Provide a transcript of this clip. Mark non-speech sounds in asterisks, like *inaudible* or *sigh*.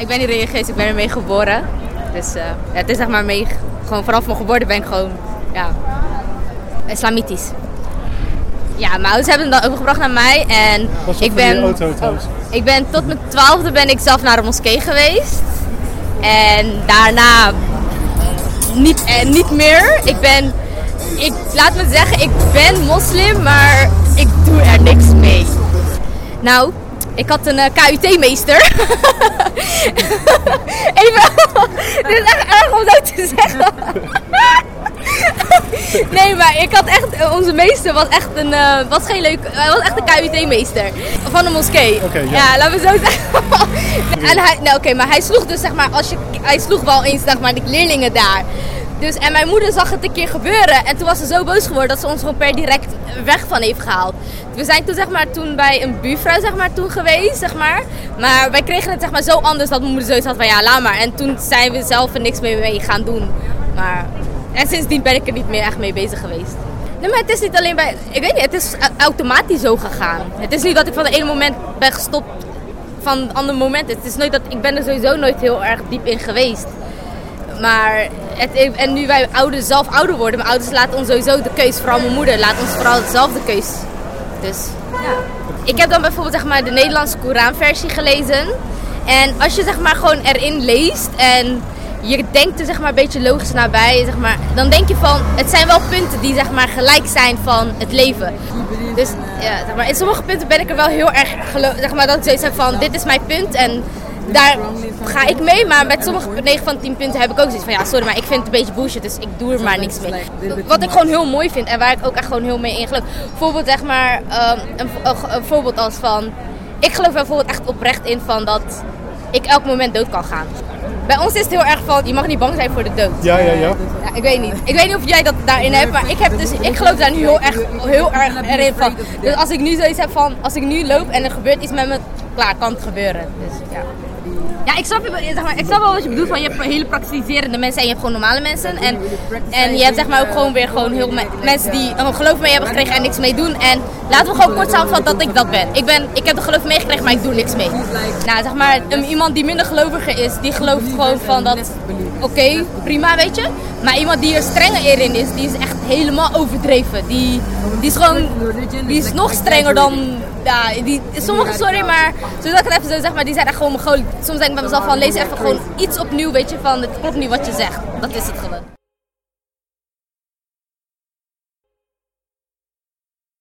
Ik ben niet religieus, ik ben ermee geboren. Dus eh, ja, het is zeg maar mee, gewoon vanaf mijn geboorte ben ik gewoon, ja, islamitisch. Ja, mijn ouders hebben hem dan overgebracht naar mij en ik ben, auto trouwens? ik ben tot mijn twaalfde ben ik zelf naar de moskee geweest. En daarna niet, eh, niet meer. Ik ben, ik, laat me zeggen, ik ben moslim, maar ik doe er niks mee. Nou, ik had een eh, KUT-meester. *laughs* Even, *laughs* dit is echt erg om zo te zeggen. *laughs* Nee, maar ik had echt, eh, onze meester was echt een, eh, was geen leuk, hij was echt een KUT-meester van de moskee. Ja. ja. laten we zo zeggen. en hij, nou oké, maar hij sloeg dus zeg maar, als je, hij sloeg wel eens zeg maar de leerlingen daar. Dus, en mijn moeder zag het een keer gebeuren en toen was ze zo boos geworden dat ze ons gewoon per direct weg van heeft gehaald. We zijn toen zeg maar toen bij een buurvrouw zeg maar toen geweest zeg maar. Maar wij kregen het zeg maar zo anders dat mijn moeder zoiets had van ja laat maar. En toen zijn we zelf er niks meer mee gaan doen. Maar, en sindsdien ben ik er niet meer echt mee bezig geweest. Nee, maar het is niet alleen bij, ik weet niet, het is automatisch zo gegaan. Het is niet dat ik van het ene moment ben gestopt van het andere moment. Het is nooit dat, ik ben er sowieso nooit heel erg diep in geweest. Maar, het, en nu wij ouder, zelf ouder worden, mijn ouders laten ons sowieso de keus, vooral mijn moeder, laat ons vooral zelf de keus. Dus, ja. Ik heb dan bijvoorbeeld zeg maar, de Nederlandse Koranversie gelezen. En als je zeg maar gewoon erin leest en je denkt er zeg maar een beetje logisch nabij, zeg maar, dan denk je van, het zijn wel punten die zeg maar gelijk zijn van het leven. Dus ja, maar, in sommige punten ben ik er wel heel erg gelo- zeg maar, dat ik zoiets heb van, dit is mijn punt en daar ga ik mee. Maar met sommige 9 van 10 punten heb ik ook zoiets van, ja sorry, maar ik vind het een beetje bullshit, dus ik doe er maar niks mee. Wat ik gewoon heel mooi vind en waar ik ook echt gewoon heel mee in geloof. Bijvoorbeeld zeg maar, ehm, een, een, een voorbeeld als van, ik geloof er bijvoorbeeld echt oprecht in van dat ik elk moment dood kan gaan. Bij ons is het heel erg van, je mag niet bang zijn voor de dood. Ja, ja, ja. Ja, ik weet niet. Ik weet niet of jij dat daarin hebt, maar ik, heb dus, ik geloof daar nu heel erg, heel erg erin van. Dus als ik nu zoiets heb van, als ik nu loop en er gebeurt iets met me, klaar, kan het gebeuren. Dus ja. Ja, ik snap, zeg maar, ik snap wel wat je bedoelt van je hebt hele praktiserende mensen en je hebt gewoon normale mensen. En, en je hebt zeg maar ook gewoon weer gewoon heel me- mensen die een geloof mee hebben gekregen en niks mee doen. En laten we gewoon kort samenvatten dat ik dat ben. Ik, ben, ik heb de geloof meegekregen, maar ik doe niks mee. Nou, zeg maar, een, iemand die minder geloviger is, die gelooft gewoon van dat, oké, prima, weet je. Maar iemand die er strenger in is, die is echt helemaal overdreven. Die, die is gewoon, die is nog strenger dan, ja, die, sommige, sorry, maar zoals ik het even zo zeg, maar die zijn echt gewoon Mongolen. Soms denk ik bij mezelf van, lees even gewoon iets opnieuw, weet je, van het klopt niet wat je zegt. Dat is het gewoon.